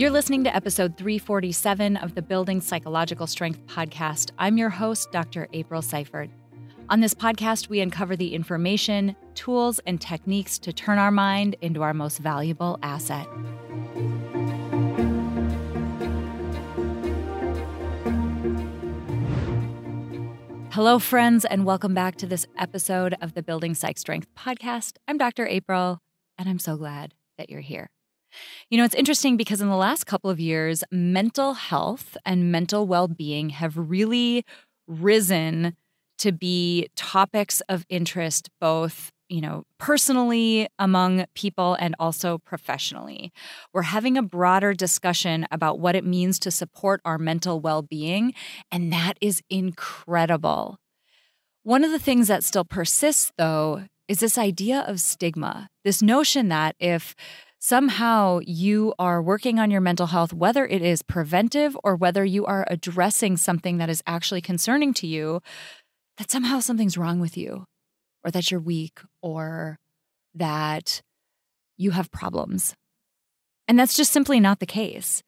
You're listening to episode 347 of the Building Psychological Strength podcast. I'm your host, Dr. April Seifert. On this podcast, we uncover the information, tools, and techniques to turn our mind into our most valuable asset. Hello, friends, and welcome back to this episode of the Building Psych Strength podcast. I'm Dr. April, and I'm so glad that you're here. You know, it's interesting because in the last couple of years, mental health and mental well being have really risen to be topics of interest, both you know, personally among people and also professionally. We're having a broader discussion about what it means to support our mental well being, and that is incredible. One of the things that still persists, though, is this idea of stigma, this notion that if somehow you are working on your mental health, whether it is preventive or whether you are addressing something that is actually concerning to you, that somehow something's wrong with you, or that you're weak, or that you have problems. And that's just simply not the case.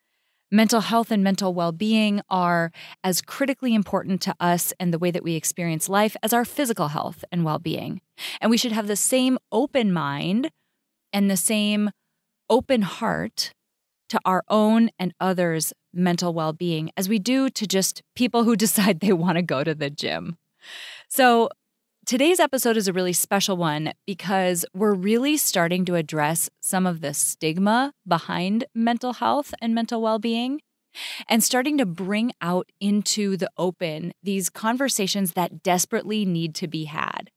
Mental health and mental well being are as critically important to us and the way that we experience life as our physical health and well being. And we should have the same open mind and the same open heart to our own and others' mental well being as we do to just people who decide they want to go to the gym. So, today's episode is a really special one because we're really starting to address some of the stigma behind mental health and mental well being. And starting to bring out into the open these conversations that desperately need to be had.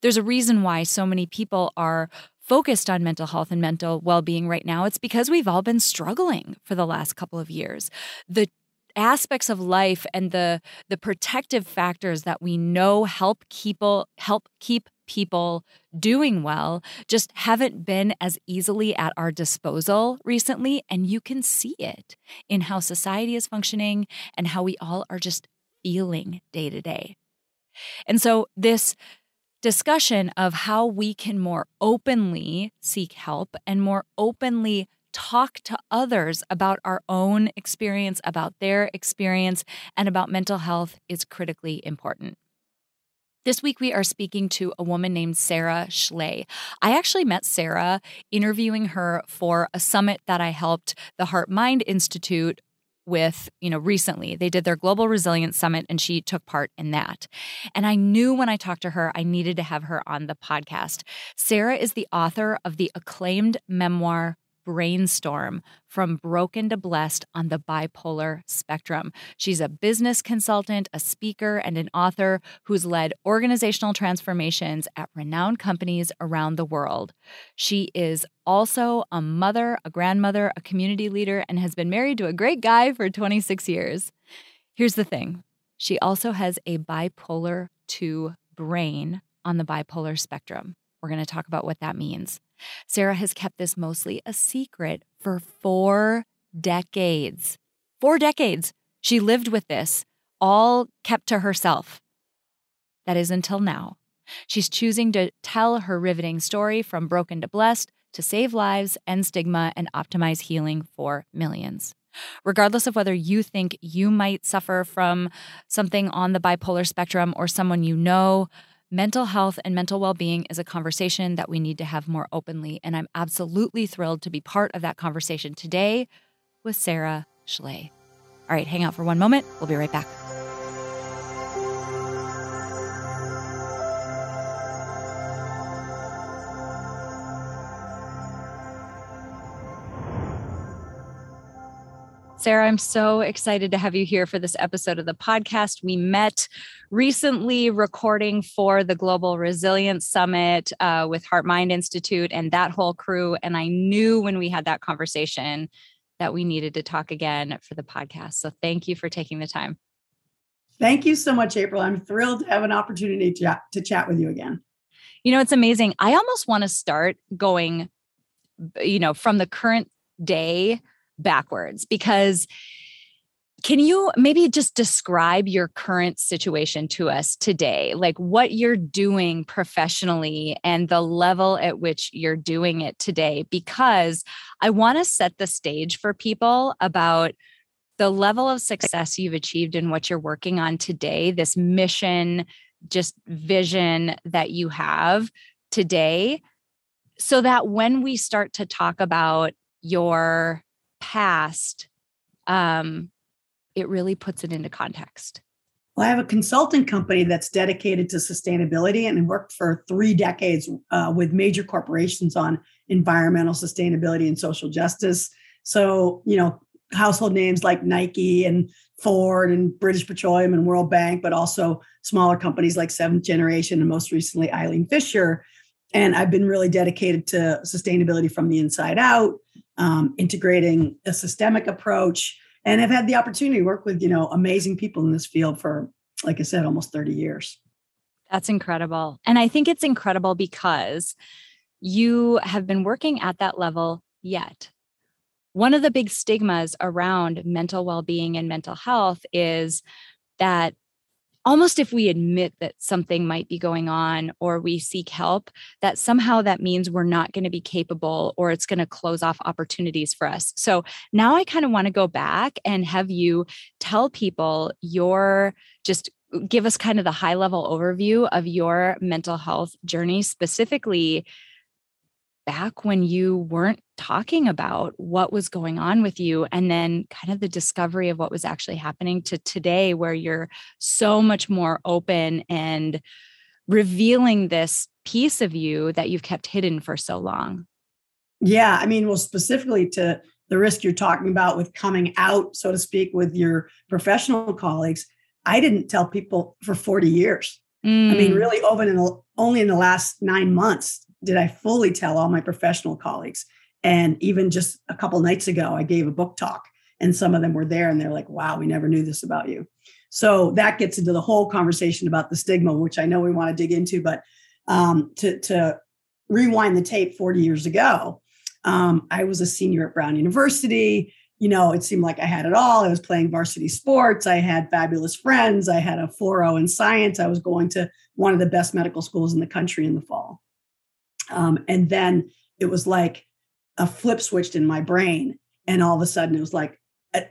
There's a reason why so many people are focused on mental health and mental well being right now, it's because we've all been struggling for the last couple of years. The aspects of life and the the protective factors that we know help people help keep people doing well just haven't been as easily at our disposal recently and you can see it in how society is functioning and how we all are just feeling day to day. And so this discussion of how we can more openly seek help and more openly talk to others about our own experience, about their experience, and about mental health is critically important. This week, we are speaking to a woman named Sarah Schley. I actually met Sarah interviewing her for a summit that I helped the Heart Mind Institute with, you know, recently. They did their Global Resilience Summit and she took part in that. And I knew when I talked to her, I needed to have her on the podcast. Sarah is the author of the acclaimed memoir brainstorm from broken to blessed on the bipolar spectrum. She's a business consultant, a speaker, and an author who's led organizational transformations at renowned companies around the world. She is also a mother, a grandmother, a community leader, and has been married to a great guy for 26 years. Here's the thing she also has a bipolar 2 brain on the bipolar spectrum. We're going to talk about what that means. Sarah has kept this mostly a secret for four decades. Four decades. She lived with this, all kept to herself. That is until now. She's choosing to tell her riveting story from broken to blessed to save lives, end stigma, and optimize healing for millions. Regardless of whether you think you might suffer from something on the bipolar spectrum or someone you know, Mental health and mental well being is a conversation that we need to have more openly. And I'm absolutely thrilled to be part of that conversation today with Sarah Schley. All right, hang out for one moment. We'll be right back. Sarah, I'm so excited to have you here for this episode of the podcast. We met recently recording for the Global Resilience Summit uh, with Heart Mind Institute and that whole crew. And I knew when we had that conversation that we needed to talk again for the podcast. So thank you for taking the time. Thank you so much, April. I'm thrilled to have an opportunity to to chat with you again. You know, it's amazing. I almost want to start going, you know, from the current day backwards because can you maybe just describe your current situation to us today? Like what you're doing professionally and the level at which you're doing it today? Because I want to set the stage for people about the level of success you've achieved in what you're working on today, this mission, just vision that you have today, so that when we start to talk about your past, um, it really puts it into context. Well, I have a consulting company that's dedicated to sustainability and worked for three decades uh, with major corporations on environmental sustainability and social justice. So, you know, household names like Nike and Ford and British Petroleum and World Bank, but also smaller companies like Seventh Generation and most recently Eileen Fisher. And I've been really dedicated to sustainability from the inside out, um, integrating a systemic approach and I've had the opportunity to work with, you know, amazing people in this field for, like I said, almost 30 years. That's incredible. And I think it's incredible because you have been working at that level yet. One of the big stigmas around mental well being and mental health is that almost if we admit that something might be going on or we seek help that somehow that means we're not going to be capable or it's going to close off opportunities for us. So now i kind of want to go back and have you tell people your just give us kind of the high level overview of your mental health journey specifically back when you weren't talking about what was going on with you and then kind of the discovery of what was actually happening to today where you're so much more open and revealing this piece of you that you've kept hidden for so long yeah i mean well specifically to the risk you're talking about with coming out so to speak with your professional colleagues i didn't tell people for 40 years mm. i mean mm. really open in the, only in the last nine months did i fully tell all my professional colleagues and even just a couple nights ago, I gave a book talk, and some of them were there and they're like, wow, we never knew this about you. So that gets into the whole conversation about the stigma, which I know we want to dig into. But um, to, to rewind the tape 40 years ago, um, I was a senior at Brown University. You know, it seemed like I had it all. I was playing varsity sports. I had fabulous friends. I had a 4.0 in science. I was going to one of the best medical schools in the country in the fall. Um, and then it was like a flip switched in my brain and all of a sudden it was like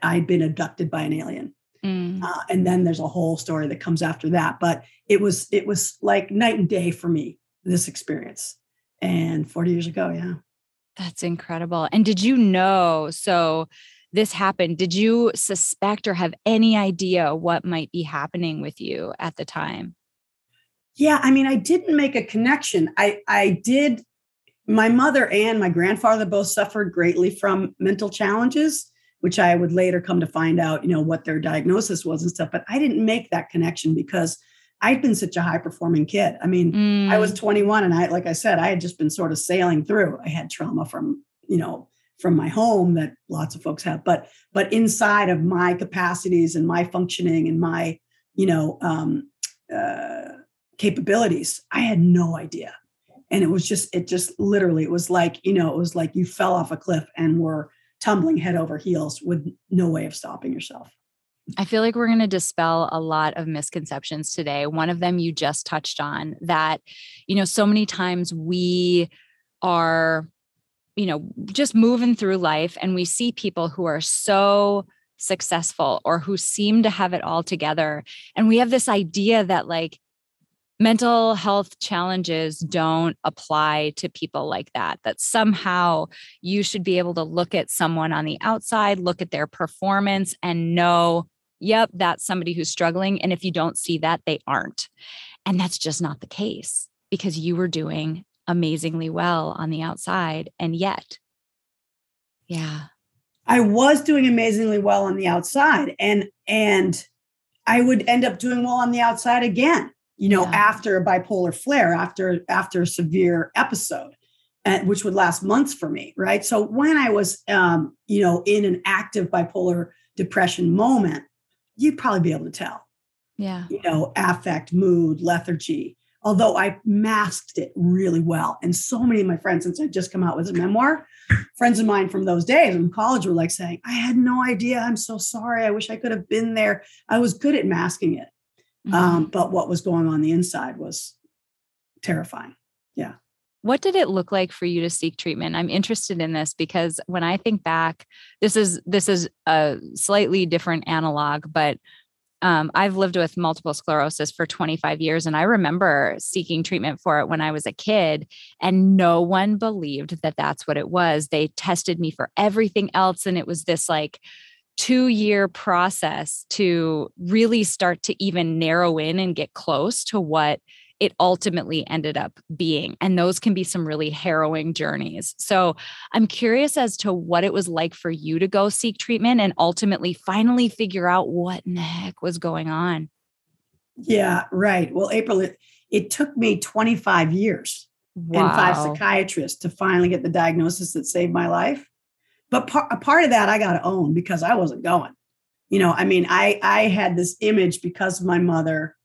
i'd been abducted by an alien. Mm. uh, and then there's a whole story that comes after that but it was it was like night and day for me this experience. And 40 years ago yeah. That's incredible. And did you know so this happened did you suspect or have any idea what might be happening with you at the time yeah i mean i didn't make a connection i i did my mother and my grandfather both suffered greatly from mental challenges which i would later come to find out you know what their diagnosis was and stuff but i didn't make that connection because i'd been such a high performing kid i mean mm. i was mm. 21 and i like i said i had just been sort of sailing through i had trauma from you know from my home that lots of folks have but but inside of my capacities and my functioning and my you know um, uh, capabilities i had no idea and it was just it just literally it was like you know it was like you fell off a cliff and were tumbling head over heels with no way of stopping yourself I feel like we're going to dispel a lot of misconceptions today. One of them you just touched on that, you know, so many times we are, you know, just moving through life and we see people who are so successful or who seem to have it all together. And we have this idea that, like, mental health challenges don't apply to people like that that somehow you should be able to look at someone on the outside look at their performance and know yep that's somebody who's struggling and if you don't see that they aren't. And that's just not the case because you were doing amazingly well on the outside and yet yeah. I was doing amazingly well on the outside and and i would end up doing well on the outside again you know, yeah. after a bipolar flare, after after a severe episode, and, which would last months for me, right? So when I was, um, you know, in an active bipolar depression moment, you'd probably be able to tell. Yeah. You know, affect, mood, lethargy, although I masked it really well. And so many of my friends, since I just come out with a memoir, friends of mine from those days in college were like saying, I had no idea. I'm so sorry. I wish I could have been there. I was good at masking it. Mm-hmm. Um, but what was going on the inside was terrifying. Yeah. What did it look like for you to seek treatment? I'm interested in this because when I think back, this is this is a slightly different analog, but um, I've lived with multiple sclerosis for 25 years, and I remember seeking treatment for it when I was a kid, and no one believed that that's what it was. They tested me for everything else, and it was this like two year process to really start to even narrow in and get close to what it ultimately ended up being. And those can be some really harrowing journeys. So I'm curious as to what it was like for you to go seek treatment and ultimately finally figure out what in the heck was going on. Yeah, right. Well, April, it, it took me 25 years wow. and five psychiatrists to finally get the diagnosis that saved my life. But par- a part of that I got to own because I wasn't going. You know, I mean, I I had this image because of my mother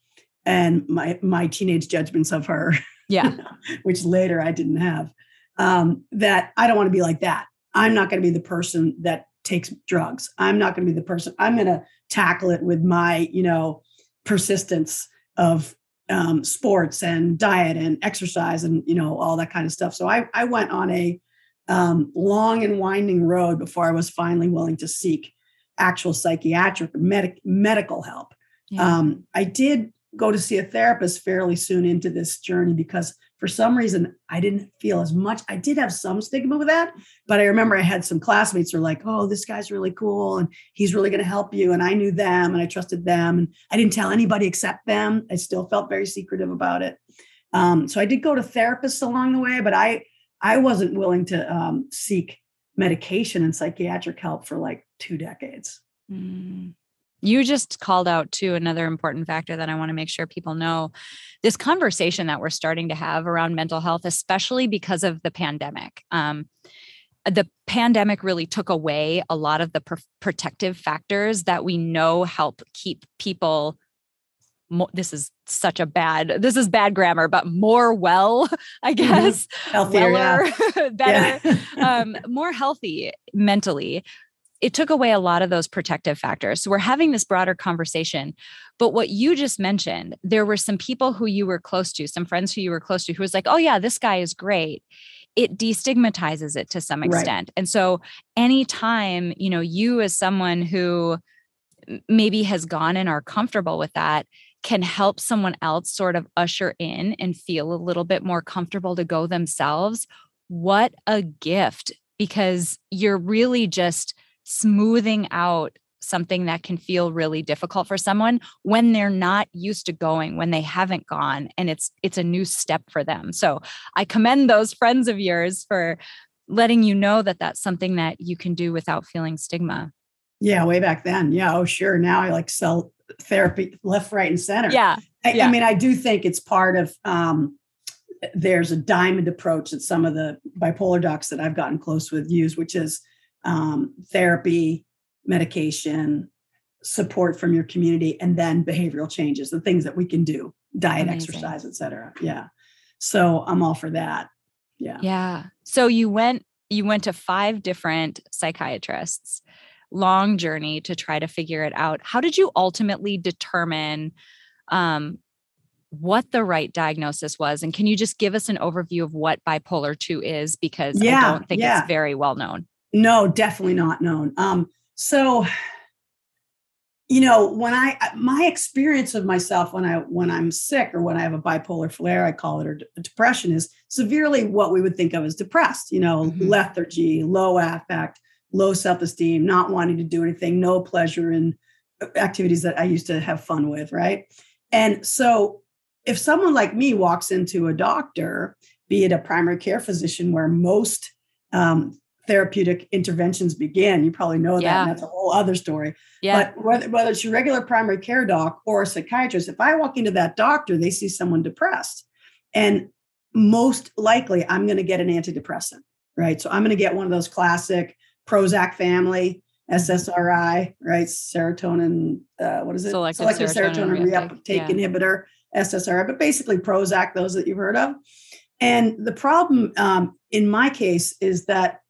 and my my teenage judgments of her yeah. which later i didn't have um, that i don't want to be like that. I'm not going to be the person that takes drugs. I'm not going to be the person i'm going to tackle it with my you know persistence of um, sports and diet and exercise and you know all that kind of stuff. So i, I went on a um, long and winding road before i was finally willing to seek actual psychiatric medic, medical help yeah. um, i did go to see a therapist fairly soon into this journey because for some reason I didn't feel as much. I did have some stigma with that, but I remember I had some classmates who were like, "Oh, this guy's really cool and he's really going to help you." And I knew them and I trusted them, and I didn't tell anybody except them. I still felt very secretive about it. Um, so I did go to therapists along the way, but I I wasn't willing to um, seek medication and psychiatric help for like two decades. Mm you just called out to another important factor that I want to make sure people know this conversation that we're starting to have around mental health, especially because of the pandemic. Um, the pandemic really took away a lot of the pr- protective factors that we know help keep people more, this is such a bad this is bad grammar but more well i mm-hmm. guess mm-hmm. healthier Weller, yeah. better yeah. um, more healthy mentally it took away a lot of those protective factors. So we're having this broader conversation. But what you just mentioned, there were some people who you were close to, some friends who you were close to, who was like, oh, yeah, this guy is great. It destigmatizes it to some extent. Right. And so anytime, you know, you as someone who maybe has gone and are comfortable with that, can help someone else sort of usher in and feel a little bit more comfortable to go themselves. What a gift because you're really just smoothing out something that can feel really difficult for someone when they're not used to going when they haven't gone and it's it's a new step for them. So i commend those friends of yours for letting you know that that's something that you can do without feeling stigma. Yeah way back then. Yeah oh sure. Now i like sell therapy left right and center yeah i, yeah. I mean i do think it's part of um there's a diamond approach that some of the bipolar docs that i've gotten close with use which is um, therapy, medication, support from your community, and then behavioral changes, the things that we can do, diet, Amazing. exercise, etc. Yeah. So I'm all for that. Yeah. Yeah. So you went you went to five different psychiatrists long journey to try to figure it out how did you ultimately determine um, what the right diagnosis was and can you just give us an overview of what bipolar 2 is because yeah, i don't think yeah. it's very well known no, definitely not known. Um, so you know when i my experience of myself when i when i'm sick or when i have a bipolar flare i call it or depression is severely what we would think of as depressed you know mm-hmm. lethargy low affect low self-esteem not wanting to do anything no pleasure in uh, activities that i used to have fun with right and so if someone like me walks into a doctor be it a primary care physician where most um, therapeutic interventions begin. You probably know that. Yeah. And that's a whole other story. Yeah. But whether, whether it's your regular primary care doc or a psychiatrist, if I walk into that doctor, they see someone depressed. And most likely, I'm going to get an antidepressant, right? So I'm going to get one of those classic Prozac family, SSRI, right? Serotonin, uh, what is it? Selective, Selective serotonin, serotonin reuptake yeah. inhibitor. SSRI, but basically Prozac, those that you've heard of. And the problem um, in my case is that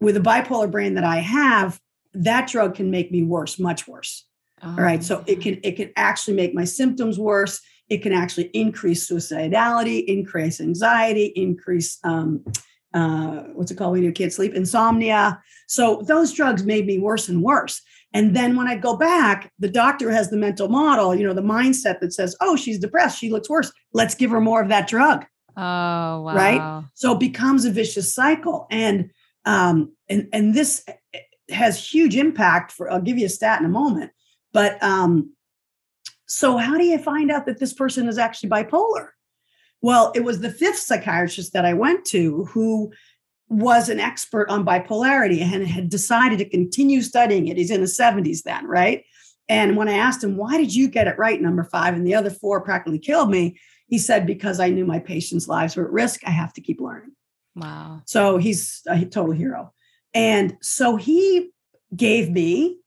with the bipolar brain that I have, that drug can make me worse, much worse. Oh. All right. So it can it can actually make my symptoms worse. It can actually increase suicidality, increase anxiety, increase um, uh, what's it called when you can't sleep? Insomnia. So those drugs made me worse and worse. And then when I go back, the doctor has the mental model, you know, the mindset that says, oh, she's depressed. She looks worse. Let's give her more of that drug. Oh, wow. Right. So it becomes a vicious cycle. And um, and and this has huge impact for I'll give you a stat in a moment. But um, so how do you find out that this person is actually bipolar? Well, it was the fifth psychiatrist that I went to who was an expert on bipolarity and had decided to continue studying it. He's in the 70s then, right? And when I asked him, why did you get it right, number five, and the other four practically killed me? He said, because I knew my patients' lives were at risk, I have to keep learning. Wow. So he's a total hero. And so he gave me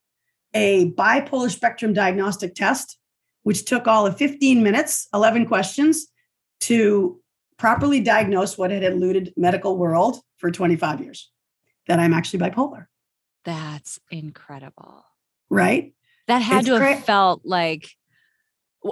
a bipolar spectrum diagnostic test, which took all of 15 minutes, 11 questions to properly diagnose what had eluded medical world for 25 years that I'm actually bipolar. That's incredible. Right? That had it's to have felt like,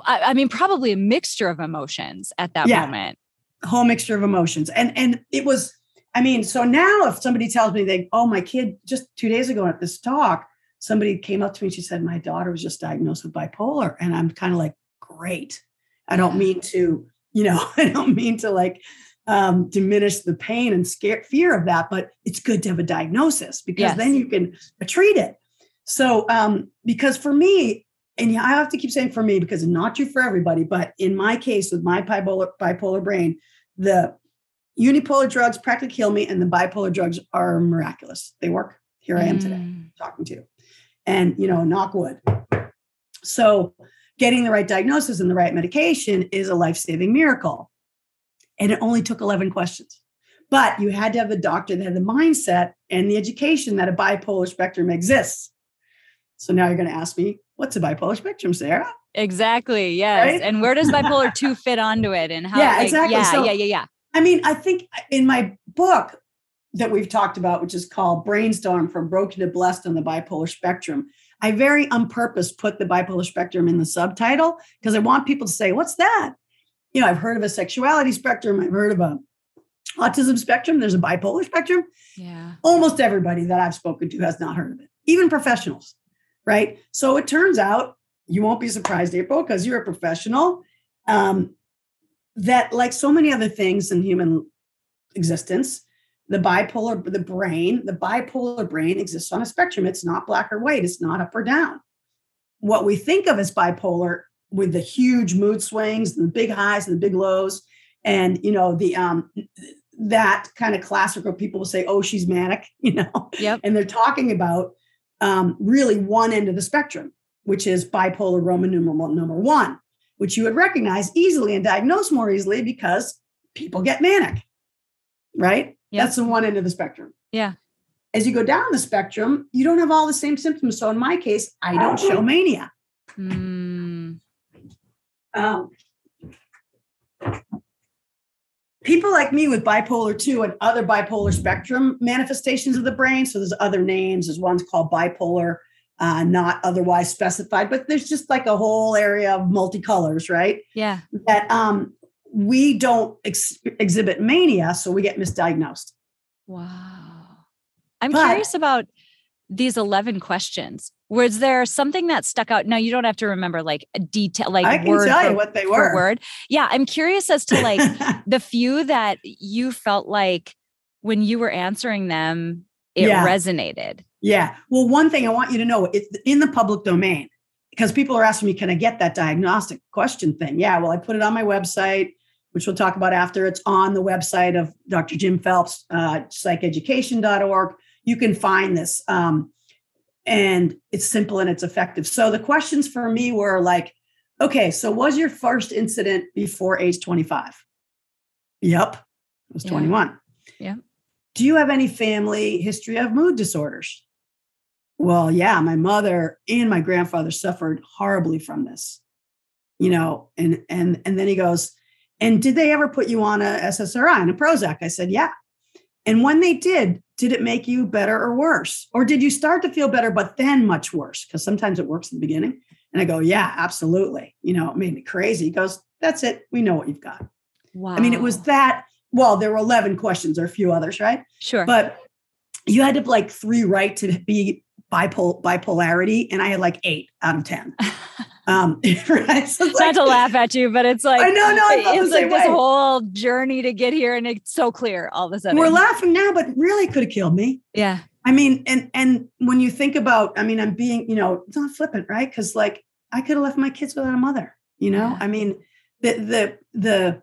I, mean, probably a mixture of emotions at that yeah, moment. Whole mixture of emotions. And and it was, I mean, so now if somebody tells me they, oh, my kid just two days ago at this talk, somebody came up to me and she said, my daughter was just diagnosed with bipolar. And I'm kind of like, great. I don't mean to, you know, I don't mean to like um, diminish the pain and scare fear of that, but it's good to have a diagnosis because yes. then you can treat it. So, um, because for me, and I have to keep saying for me because it's not true for everybody, but in my case with my bipolar bipolar brain, the unipolar drugs practically kill me, and the bipolar drugs are miraculous. They work. Here I am mm. today talking to you, and you know, knock wood. So, getting the right diagnosis and the right medication is a life saving miracle. And it only took 11 questions. But you had to have the doctor that had the mindset and the education that a bipolar spectrum exists. So now you're going to ask me, what's a bipolar spectrum, Sarah? Exactly. Yes. Right? And where does bipolar 2 fit onto it? And how? Yeah, like, exactly. Yeah, so, yeah, yeah, yeah. I mean, I think in my book that we've talked about, which is called Brainstorm from Broken to Blessed on the Bipolar Spectrum, I very on purpose put the bipolar spectrum in the subtitle because I want people to say, what's that? you know, I've heard of a sexuality spectrum, I've heard of a autism spectrum, there's a bipolar spectrum. Yeah. Almost everybody that I've spoken to has not heard of it, even professionals, right? So it turns out you won't be surprised, April, because you're a professional. Um, that, like so many other things in human existence, the bipolar, the brain, the bipolar brain exists on a spectrum. It's not black or white, it's not up or down. What we think of as bipolar with the huge mood swings and the big highs and the big lows and you know the um that kind of classical people will say oh she's manic you know yep. and they're talking about um, really one end of the spectrum which is bipolar roman numeral number one which you would recognize easily and diagnose more easily because people get manic right yep. that's the one end of the spectrum. Yeah. As you go down the spectrum you don't have all the same symptoms. So in my case i don't show mania. Mm. Um, people like me with bipolar 2 and other bipolar spectrum manifestations of the brain. So there's other names. There's ones called bipolar uh, not otherwise specified but there's just like a whole area of multicolors right? Yeah. That um, we don't ex- exhibit mania so we get misdiagnosed. Wow. I'm but, curious about these 11 questions. Was there something that stuck out? Now you don't have to remember like a detail like I can word tell you what they were. word. Yeah i'm curious as to like the few that you felt like when you were answering them it yeah. resonated. Yeah. Well one thing i want you to know it's in the public domain because people are asking me can i get that diagnostic question thing? Yeah well i put it on my website which we'll talk about after it's on the website of dr jim phelps uh, psycheducation.org you can find this. Um, and it's simple and it's effective. So the questions for me were like, okay, so was your first incident before age 25? Yep. I was yeah. 21. Yeah. Do you have any family history of mood disorders? Well, yeah, my mother and my grandfather suffered horribly from this. you know, and and and then he goes, and did they ever put you on a SSRI and a Prozac? I said, yeah. And when they did, did it make you better or worse? Or did you start to feel better, but then much worse? Because sometimes it works in the beginning. And I go, yeah, absolutely. You know, it made me crazy. He goes, that's it. We know what you've got. Wow. I mean, it was that. Well, there were 11 questions or a few others, right? Sure. But you had to like three right to be bipol- bipolarity. And I had like eight out of 10. Um, right? So Not like, to laugh at you, but it's like I know, no, it's like this whole journey to get here, and it's so clear all of a sudden. We're laughing now, but really could have killed me. Yeah. I mean, and and when you think about, I mean, I'm being, you know, it's not flippant, right? Because like I could have left my kids without a mother. You know, yeah. I mean, the the the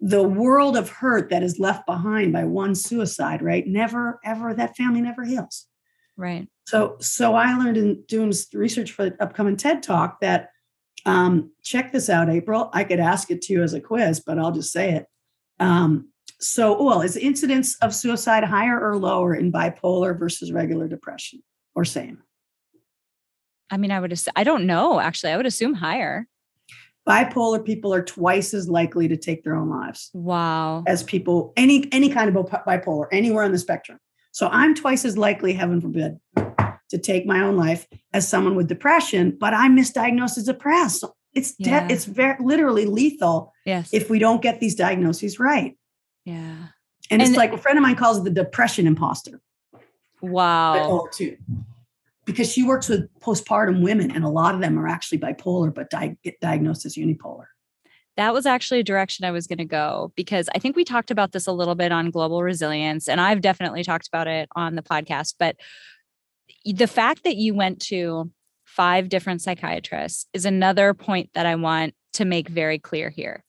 the world of hurt that is left behind by one suicide, right? Never, ever that family never heals. Right. So, so I learned in doing research for the upcoming TED Talk that um, check this out, April. I could ask it to you as a quiz, but I'll just say it. Um, so, well, is incidence of suicide higher or lower in bipolar versus regular depression, or same? I mean, I would. Ass- I don't know. Actually, I would assume higher. Bipolar people are twice as likely to take their own lives. Wow. As people, any any kind of bipolar, anywhere on the spectrum. So I'm twice as likely, heaven forbid, to take my own life as someone with depression, but I'm misdiagnosed as depressed. It's yeah. de- it's very literally lethal yes. if we don't get these diagnoses right. Yeah. And, and it's like a friend of mine calls it the depression imposter. Wow. Oh, too. Because she works with postpartum women, and a lot of them are actually bipolar, but di- get diagnosed as unipolar that was actually a direction I was going to go because I think we talked about this a little bit on global resilience, and I've definitely talked about it on the podcast. But the fact that you went to five different psychiatrists is another point that I want to make very clear here.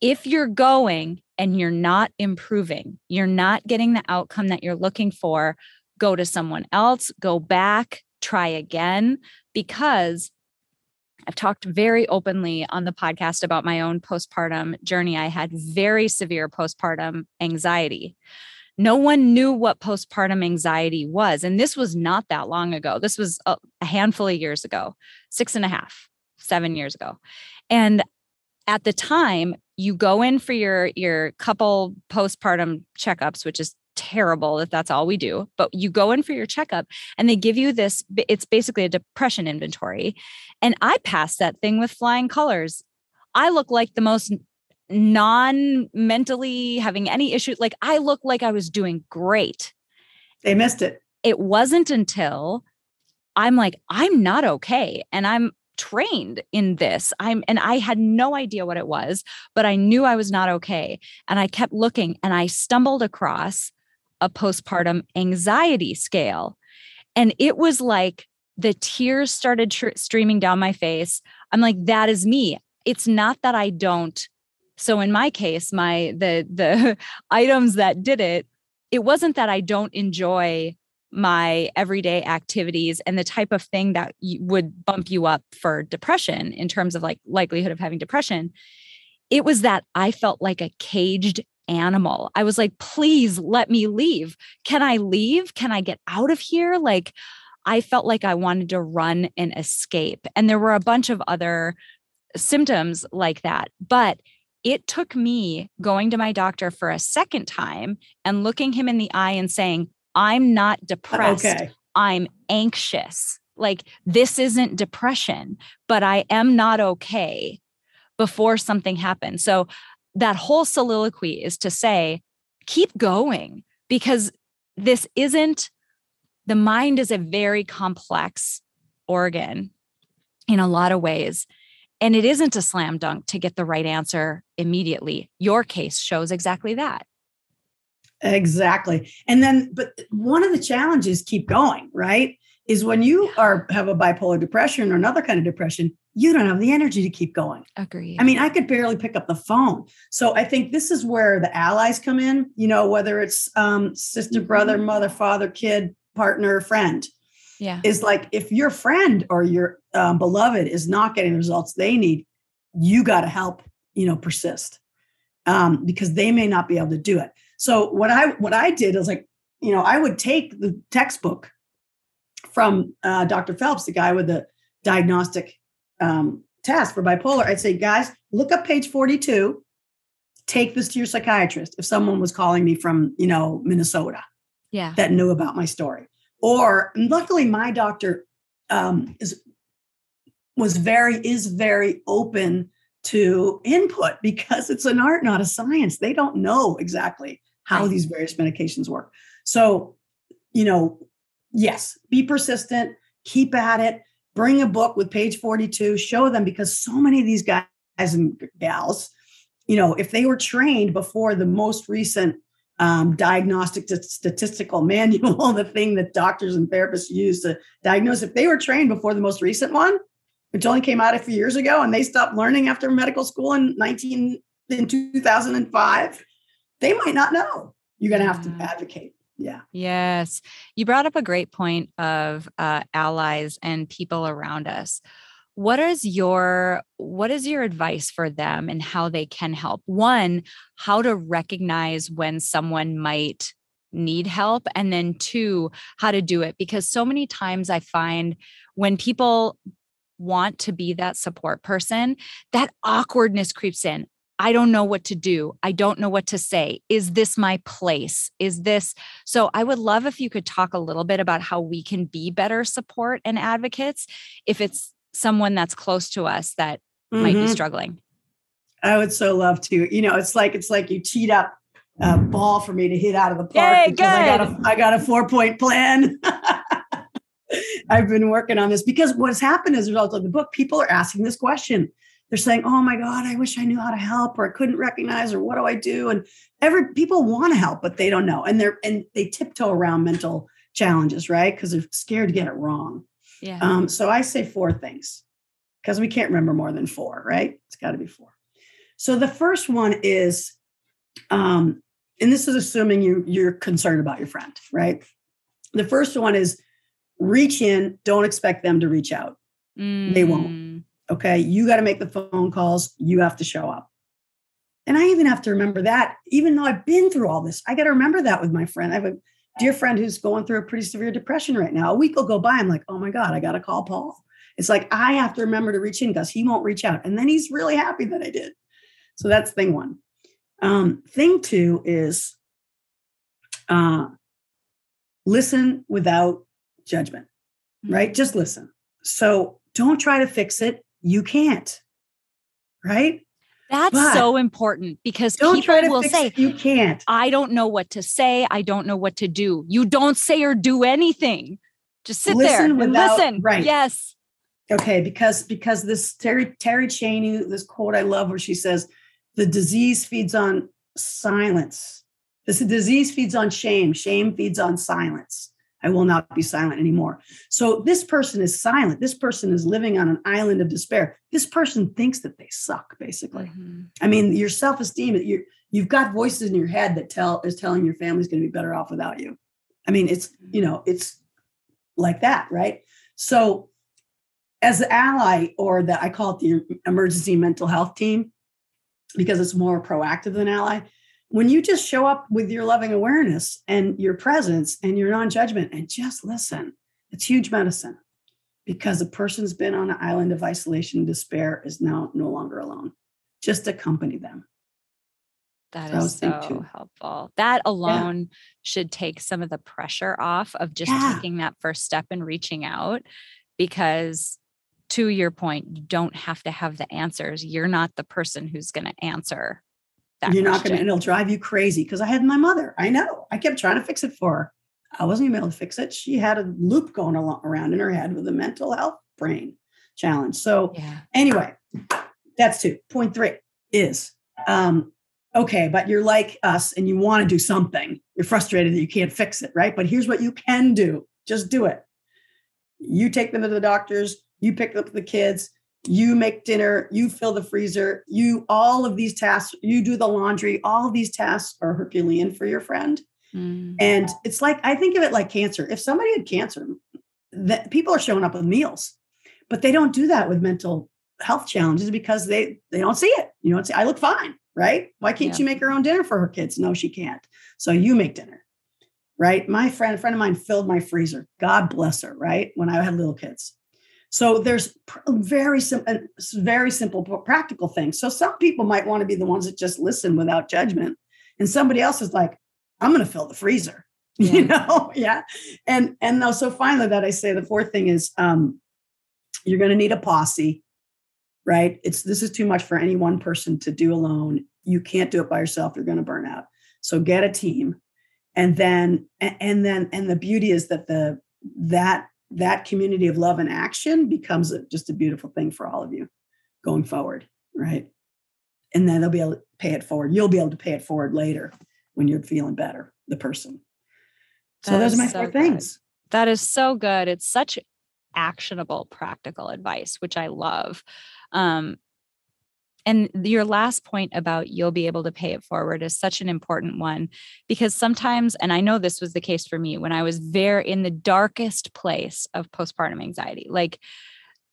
If you're going and you're not improving, you're not getting the outcome that you're looking for, go to someone else, go back, try again, because I've talked very openly on the podcast about my own postpartum journey. I had very severe postpartum anxiety. No one knew what postpartum anxiety was. And this was not that long ago. This was a, handful of years ago, six and a half, seven years ago. And at the time, you go in for your your couple postpartum checkups, which is terrible if that's all we do, but you go in for your checkup and they give you this, it's basically a depression inventory. And I passed that thing with flying colors. I look like the most non mentally having any issues. Like I look like I was doing great. They missed it. It wasn't until I'm like, I'm not okay. And I'm trained in this. I'm and I had no idea what it was, but I knew I was not okay. And I kept looking and I stumbled across a postpartum anxiety scale. And it was like the tears started tr- streaming down my face. I'm like, that is me. It's not that I don't. So in my case, my the the items that did it, it wasn't that I don't enjoy my everyday activities and the type of thing that would bump you up for depression in terms of like likelihood of having depression. It was that I felt like a caged animal. I was like, please let me leave. Can I leave? Can I get out of here? Like, I felt like I wanted to run and escape. And there were a bunch of other symptoms like that. But it took me going to my doctor for a second time and looking him in the eye and saying, I'm not depressed. Okay. I'm anxious. Like, this isn't depression, but I am not okay before something happened. So that whole soliloquy is to say, keep going because this isn't, the mind is a very complex organ in a lot of ways. And it isn't a slam dunk to get the right answer immediately. Your case shows exactly that. Exactly. And then, but one of the challenges keep going, right? Is when you are have a bipolar depression or another kind of depression, you don't have the energy to keep going. Agree. I mean, I could barely pick up the phone. So I think this is where the allies come in, you know, whether it's um, sister, mm-hmm. brother, mother, father, kid, partner, friend. Yeah. Is like if your friend or your um, beloved is not getting the results they need, you got to help, you know, persist um, because they may not be able to do it. So what I what I did is like, you know, I would take the textbook from uh, Dr. Phelps, the guy with the diagnostic um, test for bipolar, I'd say, guys, look up page 42. Take this to your psychiatrist. If someone was calling me from, you know, Minnesota, yeah, that knew about my story, or luckily my doctor um, is was very is very open to input because it's an art, not a science. They don't know exactly how these various medications work. So, you know, yes, be persistent, keep at it, bring a book with page 42, show them because so many of these guys and gals, you know, if they were trained before the most recent um, diagnostic statistical manual, the thing that doctors and therapists use to diagnose, if they were trained before the most recent one, which only came out a few years ago, and they stopped learning after medical school in 19 in 2005, they might not know. You're going to have to advocate. Yeah. Yes. You brought up a great point of uh, allies and people around us. What is your what is your advice for them and how they can help? One, how to recognize when someone might need help and then two, how to do it because so many times I find when people want to be that support person, that awkwardness creeps in. I don't know what to do. I don't know what to say. Is this my place? Is this so? I would love if you could talk a little bit about how we can be better support and advocates if it's someone that's close to us that mm-hmm. might be mm-hmm. struggling. I would so love to. You know, it's like it's like you teed up a ball for me to hit out of the park Yay, because good. I got a I got a four point plan. I've been working on this because what's happened as a result of the book, people are asking this question they're saying, "Oh my God, I wish I knew how to help," or "I couldn't recognize," or "What do I do?" And every people want to help, but they don't know, and they're and they tiptoe around mental challenges, right? Because they're scared to get it wrong. Yeah. Um, so I say four things because we can't remember more than four, right? It's got to be four. So the first one is, um, and this is assuming you you're concerned about your friend, right? The first one is reach in. Don't expect them to reach out. Mm. They won't. Mm. Okay. You got to make the phone calls. You have to show up. And I even have to remember that, even though I've been through all this, I got to remember that with my friend. I have a dear friend who's going through a pretty severe depression right now. A week will go by. I'm like, oh my God, I got to call Paul. It's like I have to remember to reach in because he won't reach out. And then he's really happy that I did. So that's thing one. Um, thing two is uh, listen without judgment, mm-hmm. right? Just listen. So don't try to fix it you can't. Right? That's but so important because people will say, You can't. I don't know what to say. I don't know what to do. You don't say or do anything. Just sit listen there and without, listen. Right. Yes. Okay. Because because this Terry Terri Cheney, this quote I love where she says, the disease feeds on silence. This disease feeds on shame. Shame feeds on silence. I will not be silent anymore. So this person is silent. This person is living on an island of despair. This person thinks that they suck, basically. Mm-hmm. I mean, your self-esteem, you you've got voices in your head that tell is telling your family's going to be better off without you. I mean, it's you know, it's like that, right? So as an ally, or that I call it the emergency mental health team, because it's more proactive than ally when you just show up with your loving awareness and your presence and your non-judgment and just listen it's huge medicine. Because a person's been on an island of isolation and despair is now no longer alone. Just accompany them. That so is so helpful. That alone yeah. should take some of the pressure off of just yeah. taking that first step and reaching out because to your point you don't have to have the answers. You're not the person who's going to answer that You're question. not going to, and it'll drive you crazy because I had my mother. I know. I kept trying to fix it for her. I wasn't able to fix it. She had a loop going along, around in her head with a mental health brain challenge. So, yeah. anyway, that's two. Point three is um, okay, but you're like us and you want to do something. You're frustrated that you can't fix it, right? But here's what you can do just do it. You take them to the doctors, you pick up the kids, you make dinner, you fill the freezer, you all of these tasks, you do the laundry, all of these tasks are Herculean for your friend. Mm. And it's like I think of it like cancer. If somebody had cancer, that people are showing up with meals, but they don't do that with mental health challenges because they they don't see it. You know, I look fine, right? Why can't yeah. you make her own dinner for her kids? No, she can't. So you make dinner, right? My friend, a friend of mine filled my freezer. God bless her, right? When I had little kids. So there's very simple, very simple practical things. So some people might want to be the ones that just listen without judgment, and somebody else is like, "I'm going to fill the freezer," yeah. you know? yeah. And and though, so finally, that I say the fourth thing is, um, you're going to need a posse, right? It's this is too much for any one person to do alone. You can't do it by yourself. You're going to burn out. So get a team, and then and then and the beauty is that the that that community of love and action becomes a, just a beautiful thing for all of you going forward, right? And then they'll be able to pay it forward. You'll be able to pay it forward later when you're feeling better, the person. So that those are my so four good. things. That is so good. It's such actionable, practical advice, which I love. Um, and your last point about you'll be able to pay it forward is such an important one because sometimes, and I know this was the case for me when I was very in the darkest place of postpartum anxiety, like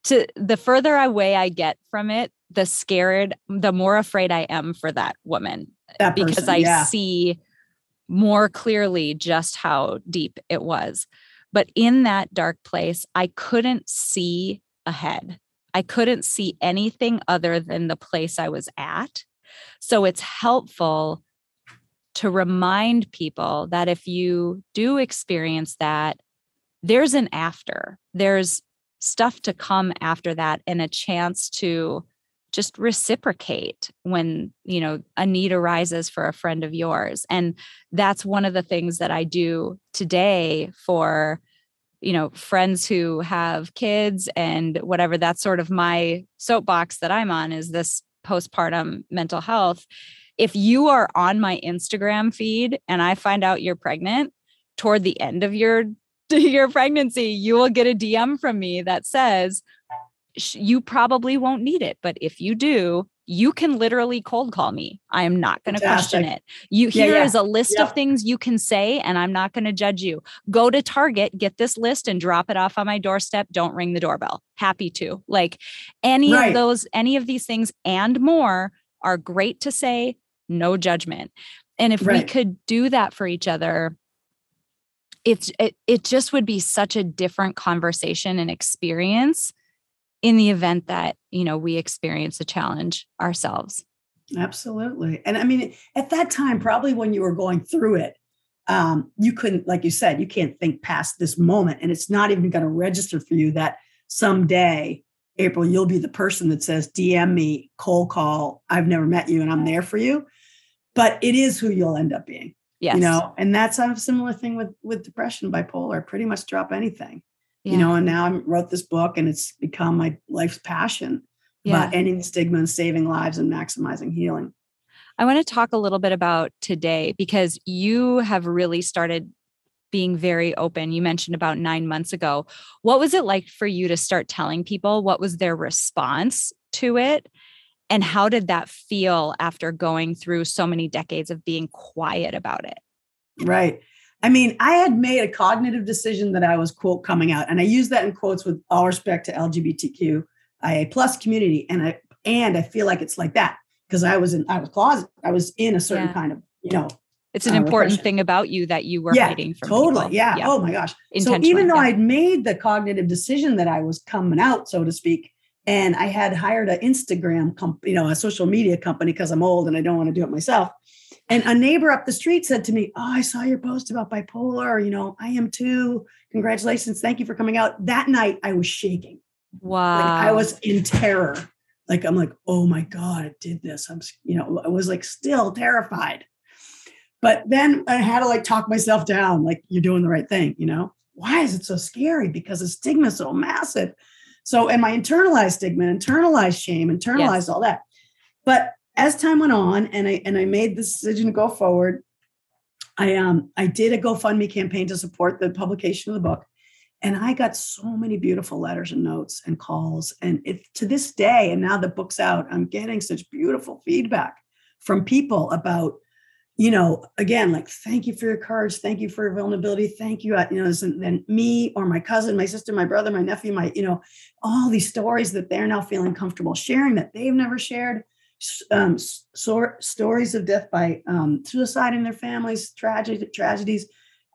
to the further away I get from it, the scared, the more afraid I am for that woman that because person, I yeah. see more clearly just how deep it was. But in that dark place, I couldn't see ahead. I couldn't see anything other than the place I was at. So it's helpful to remind people that if you do experience that, there's an after, there's stuff to come after that and a chance to just reciprocate when you know a need arises for a friend of yours and that's one of the things that i do today for you know friends who have kids and whatever that's sort of my soapbox that i'm on is this postpartum mental health. If you are on my instagram feed and i find out you're pregnant toward the end of your your pregnancy you will get a dm from me that says you probably won't need it but if you do you can literally cold call me. I am not going to question it. You yeah, here yeah. is a list of things you can say and I'm not going to judge you. Go to Target, get this list and drop it off on my doorstep. Don't ring the doorbell. Happy to. Like any right. of those any of these things and more are great to say, no judgment. And if right. we could do that for each other, it's it, it just would be such a different conversation and experience in the event that you know we experience a challenge ourselves. Absolutely. And i mean at that time probably when you were going through it um, you couldn't like you said you can't think past this moment and it's not even going to register for you that someday april you'll be the person that says dm me cold call i've never met you and i'm there for you. But it is who you'll end up being yes. you know? And that's a similar thing with with depression bipolar pretty much drop anything yeah. you know and now i wrote this book and it's become my life's passion. Yeah. about ending the stigma and saving lives and maximizing healing. I want to talk a little bit about today because you have really started being very open. You mentioned about nine months ago. What was it like for you to start telling people? What was their response to it? And how did that feel after going through so many decades of being quiet about it? Right I mean, I had made a cognitive decision that I was quote coming out, and I use that in quotes with all respect to LGBTQIA plus community, and I and I feel like it's like that because I was in I was closet, I was in a certain yeah. kind of you know. It's an uh, important repression. thing about you that you were yeah, hiding from totally. Yeah. yeah. Oh my gosh. So even though I'd made the cognitive decision that I was coming out, so to speak, and I had hired an Instagram, comp- you know, a social media company because I'm old and I don't want to do it myself and a neighbor up the street said to me, Oh, I saw your post about bipolar. You know, I am too. Congratulations. Thank you for coming out. That night I was shaking. Wow. Like I was in terror. Like, I'm like, oh my God, I did this. I'm, you know, I was like still terrified. But then I had to like talk myself down, like, you're doing the right thing, you know? Why is it so scary? Because the stigma is so massive. So, and my internalized stigma, internalized shame, internalized yes. all that. But as time went on and I and I made the decision to go forward, I um I did a GoFundMe campaign to support the publication of the book. And I got so many beautiful letters and notes and calls. And it, to this day, and now the book's out, I'm getting such beautiful feedback from people about, you know, again, like, thank you for your courage. Thank you for your vulnerability. Thank you. You know, then me or my cousin, my sister, my brother, my nephew, my, you know, all these stories that they're now feeling comfortable sharing that they've never shared um, so, stories of death by um, suicide in their families, tragedy, tragedies.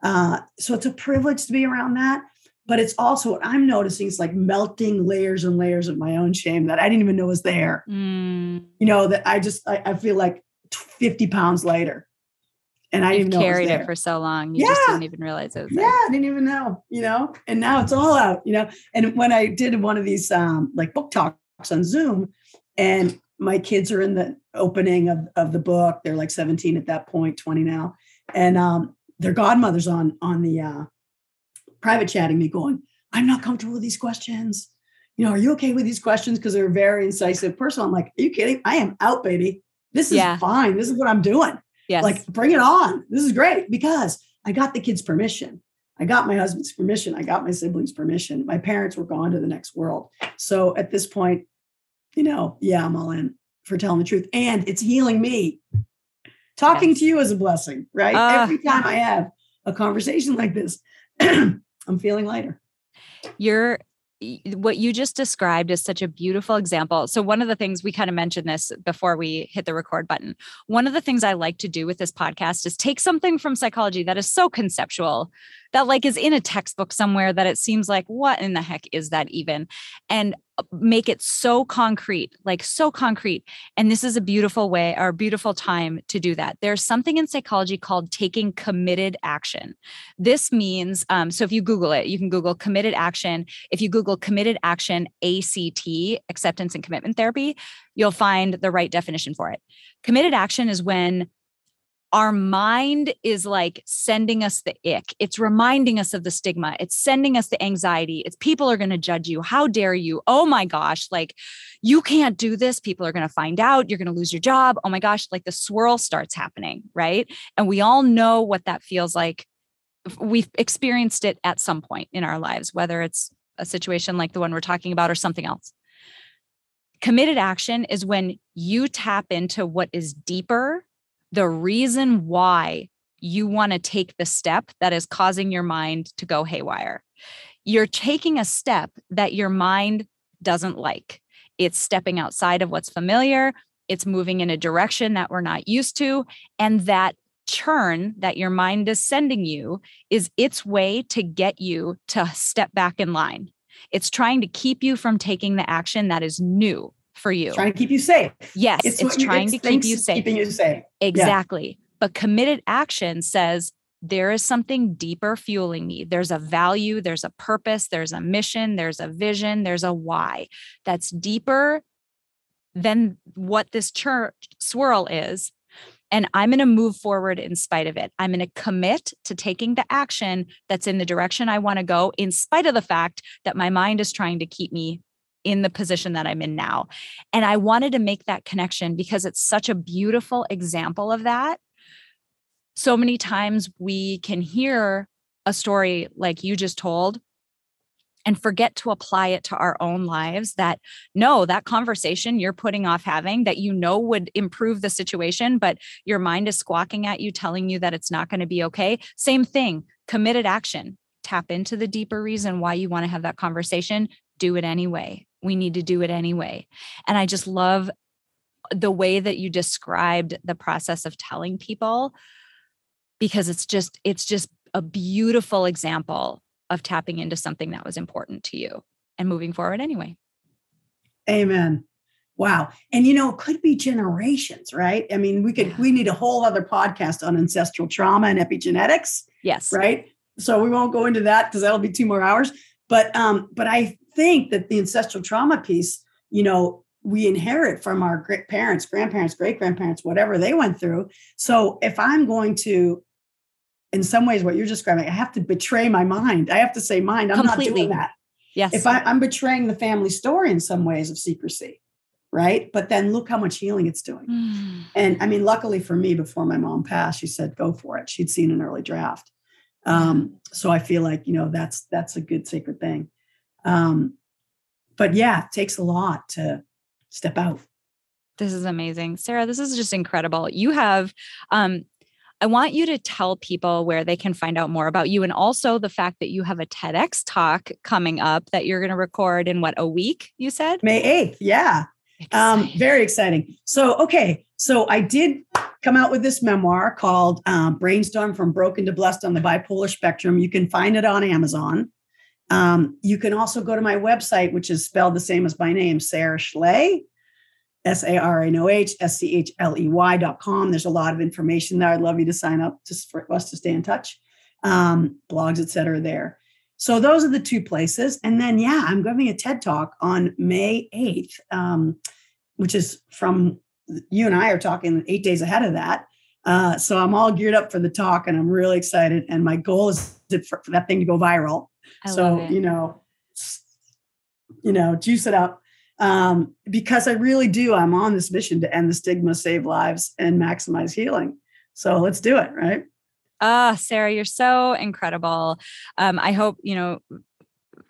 Uh, so it's a privilege to be around that. but it's also what I'm noticing is like melting layers and layers of my own shame that I didn't even know was there. Mm. You know, that I just I, I, feel like 50 pounds later. And I You've didn't carried it, it, for so long. You yeah. just didn't even realize it was there. Yeah, I didn't even know, you know, and now it's all out, you know. And when I did one of these um like book talks on Zoom, and my kids are in the opening of, of the book. They're like 17 at that point, 20 now. And um, their godmother's on on the uh, private chatting me going, I'm not comfortable with these questions. You know, are you okay with these questions? Because they're a very incisive person. I'm like, are you kidding? I am out, baby. This is yeah. fine. This is what I'm doing. Yes. Like, bring it on. This is great because I got the kids' permission. I got my husband's permission. I got my siblings' permission. My parents were gone to the next world. So at this point, you know, yeah, I'm all in for telling the truth. And it's healing me. Talking yes. to you is a blessing, right? Uh, Every time I have a conversation like this, I'm feeling lighter. You're what you just described is such a beautiful example. So, one of the things we kind of mentioned this before we hit the record button. One of the things I like to do with this podcast is take something from psychology that is so conceptual that, like, is in a textbook somewhere that it seems like, what in the heck is that even? And make it so concrete, like so concrete. And this is a beautiful way or a beautiful time to do that. There's something in psychology called taking committed action. This means, um, so if you Google it, you can Google committed action. If you Google committed action ACT, acceptance and commitment therapy, you'll find the right definition for it. Committed action is when our mind is like sending us the ick. It's reminding us of the stigma. It's sending us the anxiety. It's people are going to judge you. How dare you? Oh my gosh, like you can't do this. People are going to find out. You're going to lose your job. Oh my gosh, like the swirl starts happening, right? And we all know what that feels like. We've experienced it at some point in our lives, whether it's a situation like the one we're talking about or something else. Committed action is when you tap into what is deeper the reason why you want to take the step that is causing your mind to go haywire. You're taking a step that your mind doesn't like. It's stepping outside of what's familiar, it's moving in a direction that we're not used to. And that churn that your mind is sending you is its way to get you to step back in line. It's trying to keep you from taking the action that is new for you. Trying to keep you safe. Yes, it's, it's trying to keep you safe. Keeping you safe. Exactly. Yeah. But committed action says there is something deeper fueling me. There's a value, there's a purpose, there's a mission, there's a vision, there's a why that's deeper than what this church swirl is. And I'm going to move forward in spite of it. I'm going to commit to taking the action that's in the direction I want to go, in spite of the fact that my mind is trying to keep me in the position that I'm in now. And I wanted to make that connection because it's such a beautiful example of that. So many times we can hear a story like you just told and forget to apply it to our own lives that no that conversation you're putting off having that you know would improve the situation but your mind is squawking at you telling you that it's not going to be okay same thing committed action tap into the deeper reason why you want to have that conversation do it anyway we need to do it anyway. And I just love the way that you described the process of telling people because it's just it's just a beautiful example of tapping into something that was important to you and moving forward anyway. Amen. Wow. And you know, it could be generations, right? I mean, we could yeah. we need a whole other podcast on ancestral trauma and epigenetics. Yes. Right? So we won't go into that because that'll be two more hours. But um, but I think that the ancestral trauma piece, you know, we inherit from our great parents, grandparents, great grandparents, whatever they went through. So if I'm going to, in some ways, what you're describing, I have to betray my mind. I have to say, mind, I'm Completely. not doing that. Yes. If I, I'm betraying the family story in some ways of secrecy, right? But then look how much healing it's doing. Mm. And I mean, luckily for me, before my mom passed, she said, go for it. She'd seen an early draft. Um, so I feel like, you know, that's that's a good sacred thing. Um, but yeah, it takes a lot to step out. This is amazing. Sarah, this is just incredible. You have um I want you to tell people where they can find out more about you and also the fact that you have a TEDx talk coming up that you're going to record in what a week, you said? May 8th. Yeah. Um, very exciting. So, okay. So I did come out with this memoir called um, Brainstorm from Broken to Blessed on the Bipolar Spectrum. You can find it on Amazon. Um, you can also go to my website, which is spelled the same as my name, Sarah Schley, S A R A N O H S C H L E Y dot com. There's a lot of information there. I'd love you to sign up just for us to stay in touch. Um, blogs, etc. there. So those are the two places. And then, yeah, I'm giving a TED talk on May 8th, um, which is from you and I are talking eight days ahead of that. Uh, so I'm all geared up for the talk and I'm really excited. And my goal is for, for that thing to go viral. I so, you know, you know, juice it up. Um, because I really do. I'm on this mission to end the stigma, save lives, and maximize healing. So let's do it, right? Ah, Sarah, you're so incredible. Um, I hope, you know,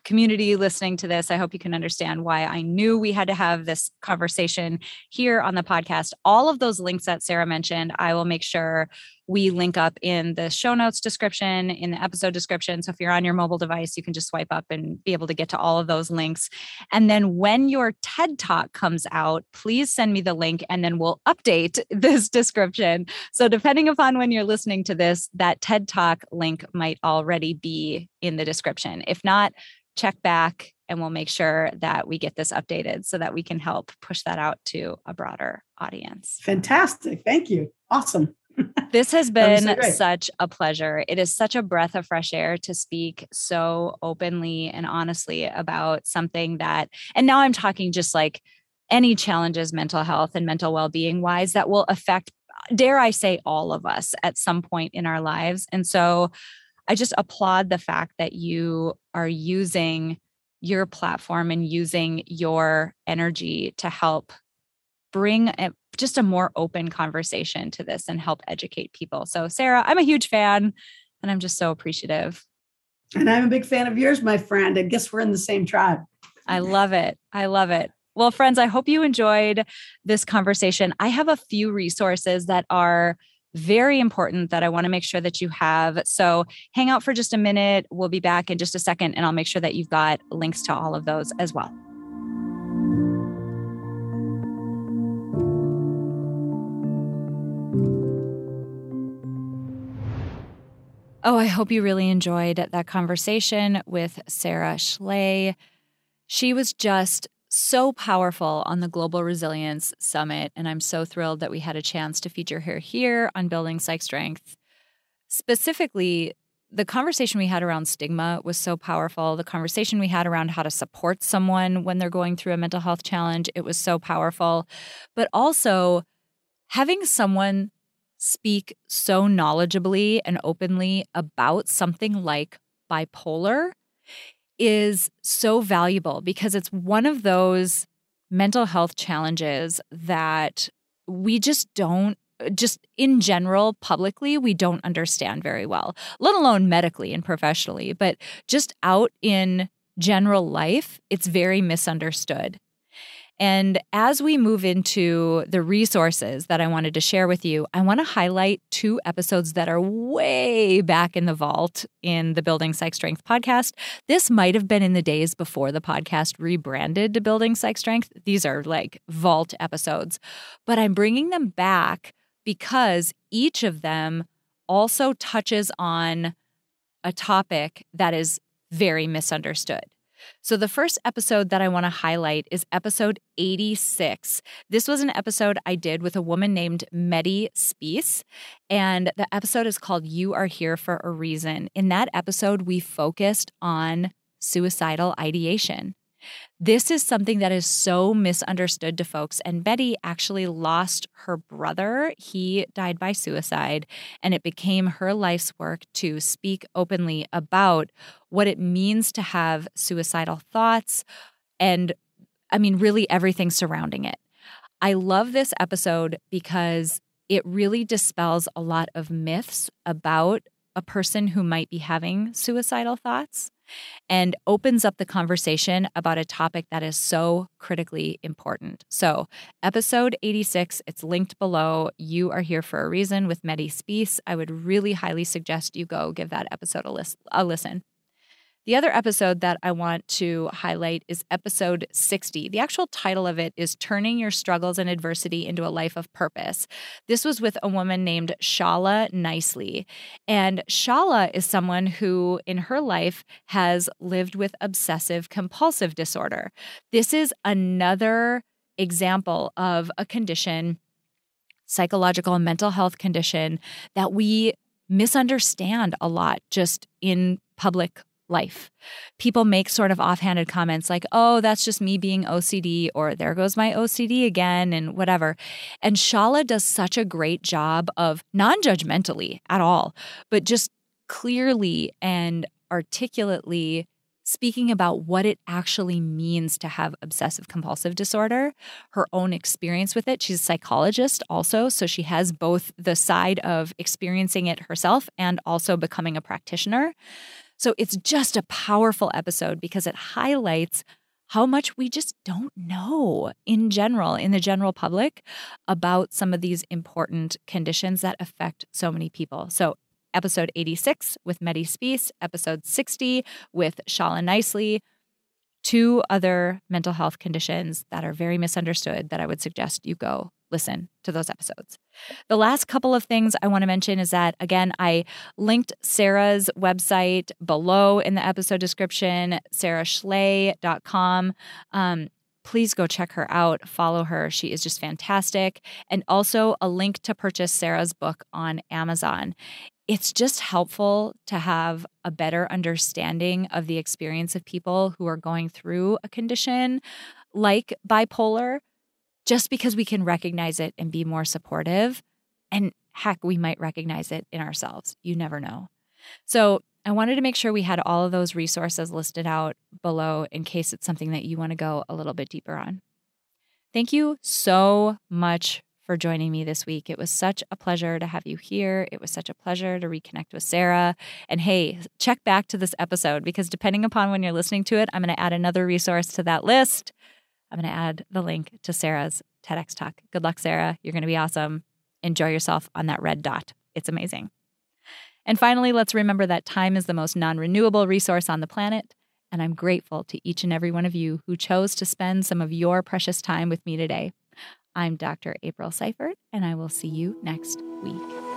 community listening to this, I hope you can understand why I knew we had to have this conversation here on the podcast. All of those links that Sarah mentioned, I will make sure we link up in the show notes description, in the episode description. So if you're on your mobile device, you can just swipe up and be able to get to all of those links. And then when your TED Talk comes out, please send me the link and then we'll update this description. So depending upon when you're listening to this, that TED Talk link might already be in the description. If not, check back and we'll make sure that we get this updated so that we can help push that out to a broader audience. Fantastic. Thank you. Awesome. This has been so such a pleasure. It is such a breath of fresh air to speak so openly and honestly about something that, and now I'm talking just like any challenges, mental health and mental well being wise, that will affect, dare I say, all of us at some point in our lives. And so I just applaud the fact that you are using your platform and using your energy to help bring just a more open conversation to this and help educate people. So, Sarah, I'm a huge fan and I'm just so appreciative. And I'm a big fan of yours, my friend. I guess we're in the same tribe. I love it. I love it. Well, friends, I hope you enjoyed this conversation. I have a few resources that are very important that I want to make sure that you have. So hang out for just a minute. We'll be back in just a second, and I'll make sure that you've got links to all of those as well. Oh, I hope you really enjoyed that conversation with Sarah Schley. She was just so powerful on the Global Resilience Summit. And I'm so thrilled that we had a chance to feature her here on Building Psych Strength. Specifically, the conversation we had around stigma was so powerful. The conversation we had around how to support someone when they're going through a mental health challenge, it was so powerful. But also, having someone speak so knowledgeably and openly about something like bipolar is so valuable because it's one of those mental health challenges that we just don't just in general publicly we don't understand very well let alone medically and professionally but just out in general life it's very misunderstood and as we move into the resources that I wanted to share with you, I want to highlight two episodes that are way back in the vault in the Building Psych Strength podcast. This might have been in the days before the podcast rebranded to Building Psych Strength. These are like vault episodes, but I'm bringing them back because each of them also touches on a topic that is very misunderstood. So, the first episode that I want to highlight is episode 86. This was an episode I did with a woman named Medi Spees, and the episode is called You Are Here for a Reason. In that episode, we focused on suicidal ideation. This is something that is so misunderstood to folks. And Betty actually lost her brother. He died by suicide, and it became her life's work to speak openly about what it means to have suicidal thoughts and, I mean, really everything surrounding it. I love this episode because it really dispels a lot of myths about a person who might be having suicidal thoughts and opens up the conversation about a topic that is so critically important. So, episode 86, it's linked below. You are here for a reason with Medi Spees. I would really highly suggest you go give that episode a, list, a listen. The other episode that I want to highlight is episode 60. The actual title of it is Turning Your Struggles and Adversity into a Life of Purpose. This was with a woman named Shala Nicely. And Shala is someone who, in her life, has lived with obsessive compulsive disorder. This is another example of a condition psychological and mental health condition that we misunderstand a lot just in public life. People make sort of offhanded comments like, oh, that's just me being OCD, or there goes my OCD again, and whatever. And Shala does such a great job of non judgmentally at all, but just clearly and articulately speaking about what it actually means to have obsessive compulsive disorder, her own experience with it. She's a psychologist also, so she has both the side of experiencing it herself and also becoming a practitioner. So it's just a powerful episode because it highlights how much we just don't know in general, in the general public, about some of these important conditions that affect so many people. So episode 86 with Medi Spees, episode 60 with Shala Nicely, two other mental health conditions that are very misunderstood that I would suggest you go listen to those episodes. The last couple of things I want to mention is that, again, I linked Sarah's website below in the episode description, sarahschley.com. Um, please go check her out, follow her. She is just fantastic. And also a link to purchase Sarah's book on Amazon it's just helpful to have a better understanding of the experience of people who are going through a condition like bipolar, just because we can recognize it and be more supportive. And heck, we might recognize it in ourselves. You never know. So, I wanted to make sure we had all of those resources listed out below in case it's something that you want to go a little bit deeper on. Thank you so much for joining me this week. It was such a pleasure to have you here. It was such a pleasure to reconnect with Sarah. And hey, check back to this episode because depending upon when you're listening to it, I'm going to add another resource to that list. I'm going to add the link to Sarah's TEDx talk. Good luck, Sarah. You're going to be awesome. Enjoy yourself on that red dot. It's amazing. And finally, let's remember that time is the most non renewable resource on the planet. And I'm grateful to each and every one of you who chose to spend some of your precious time with me today. I'm Dr. April Seifert, and I will see you next week.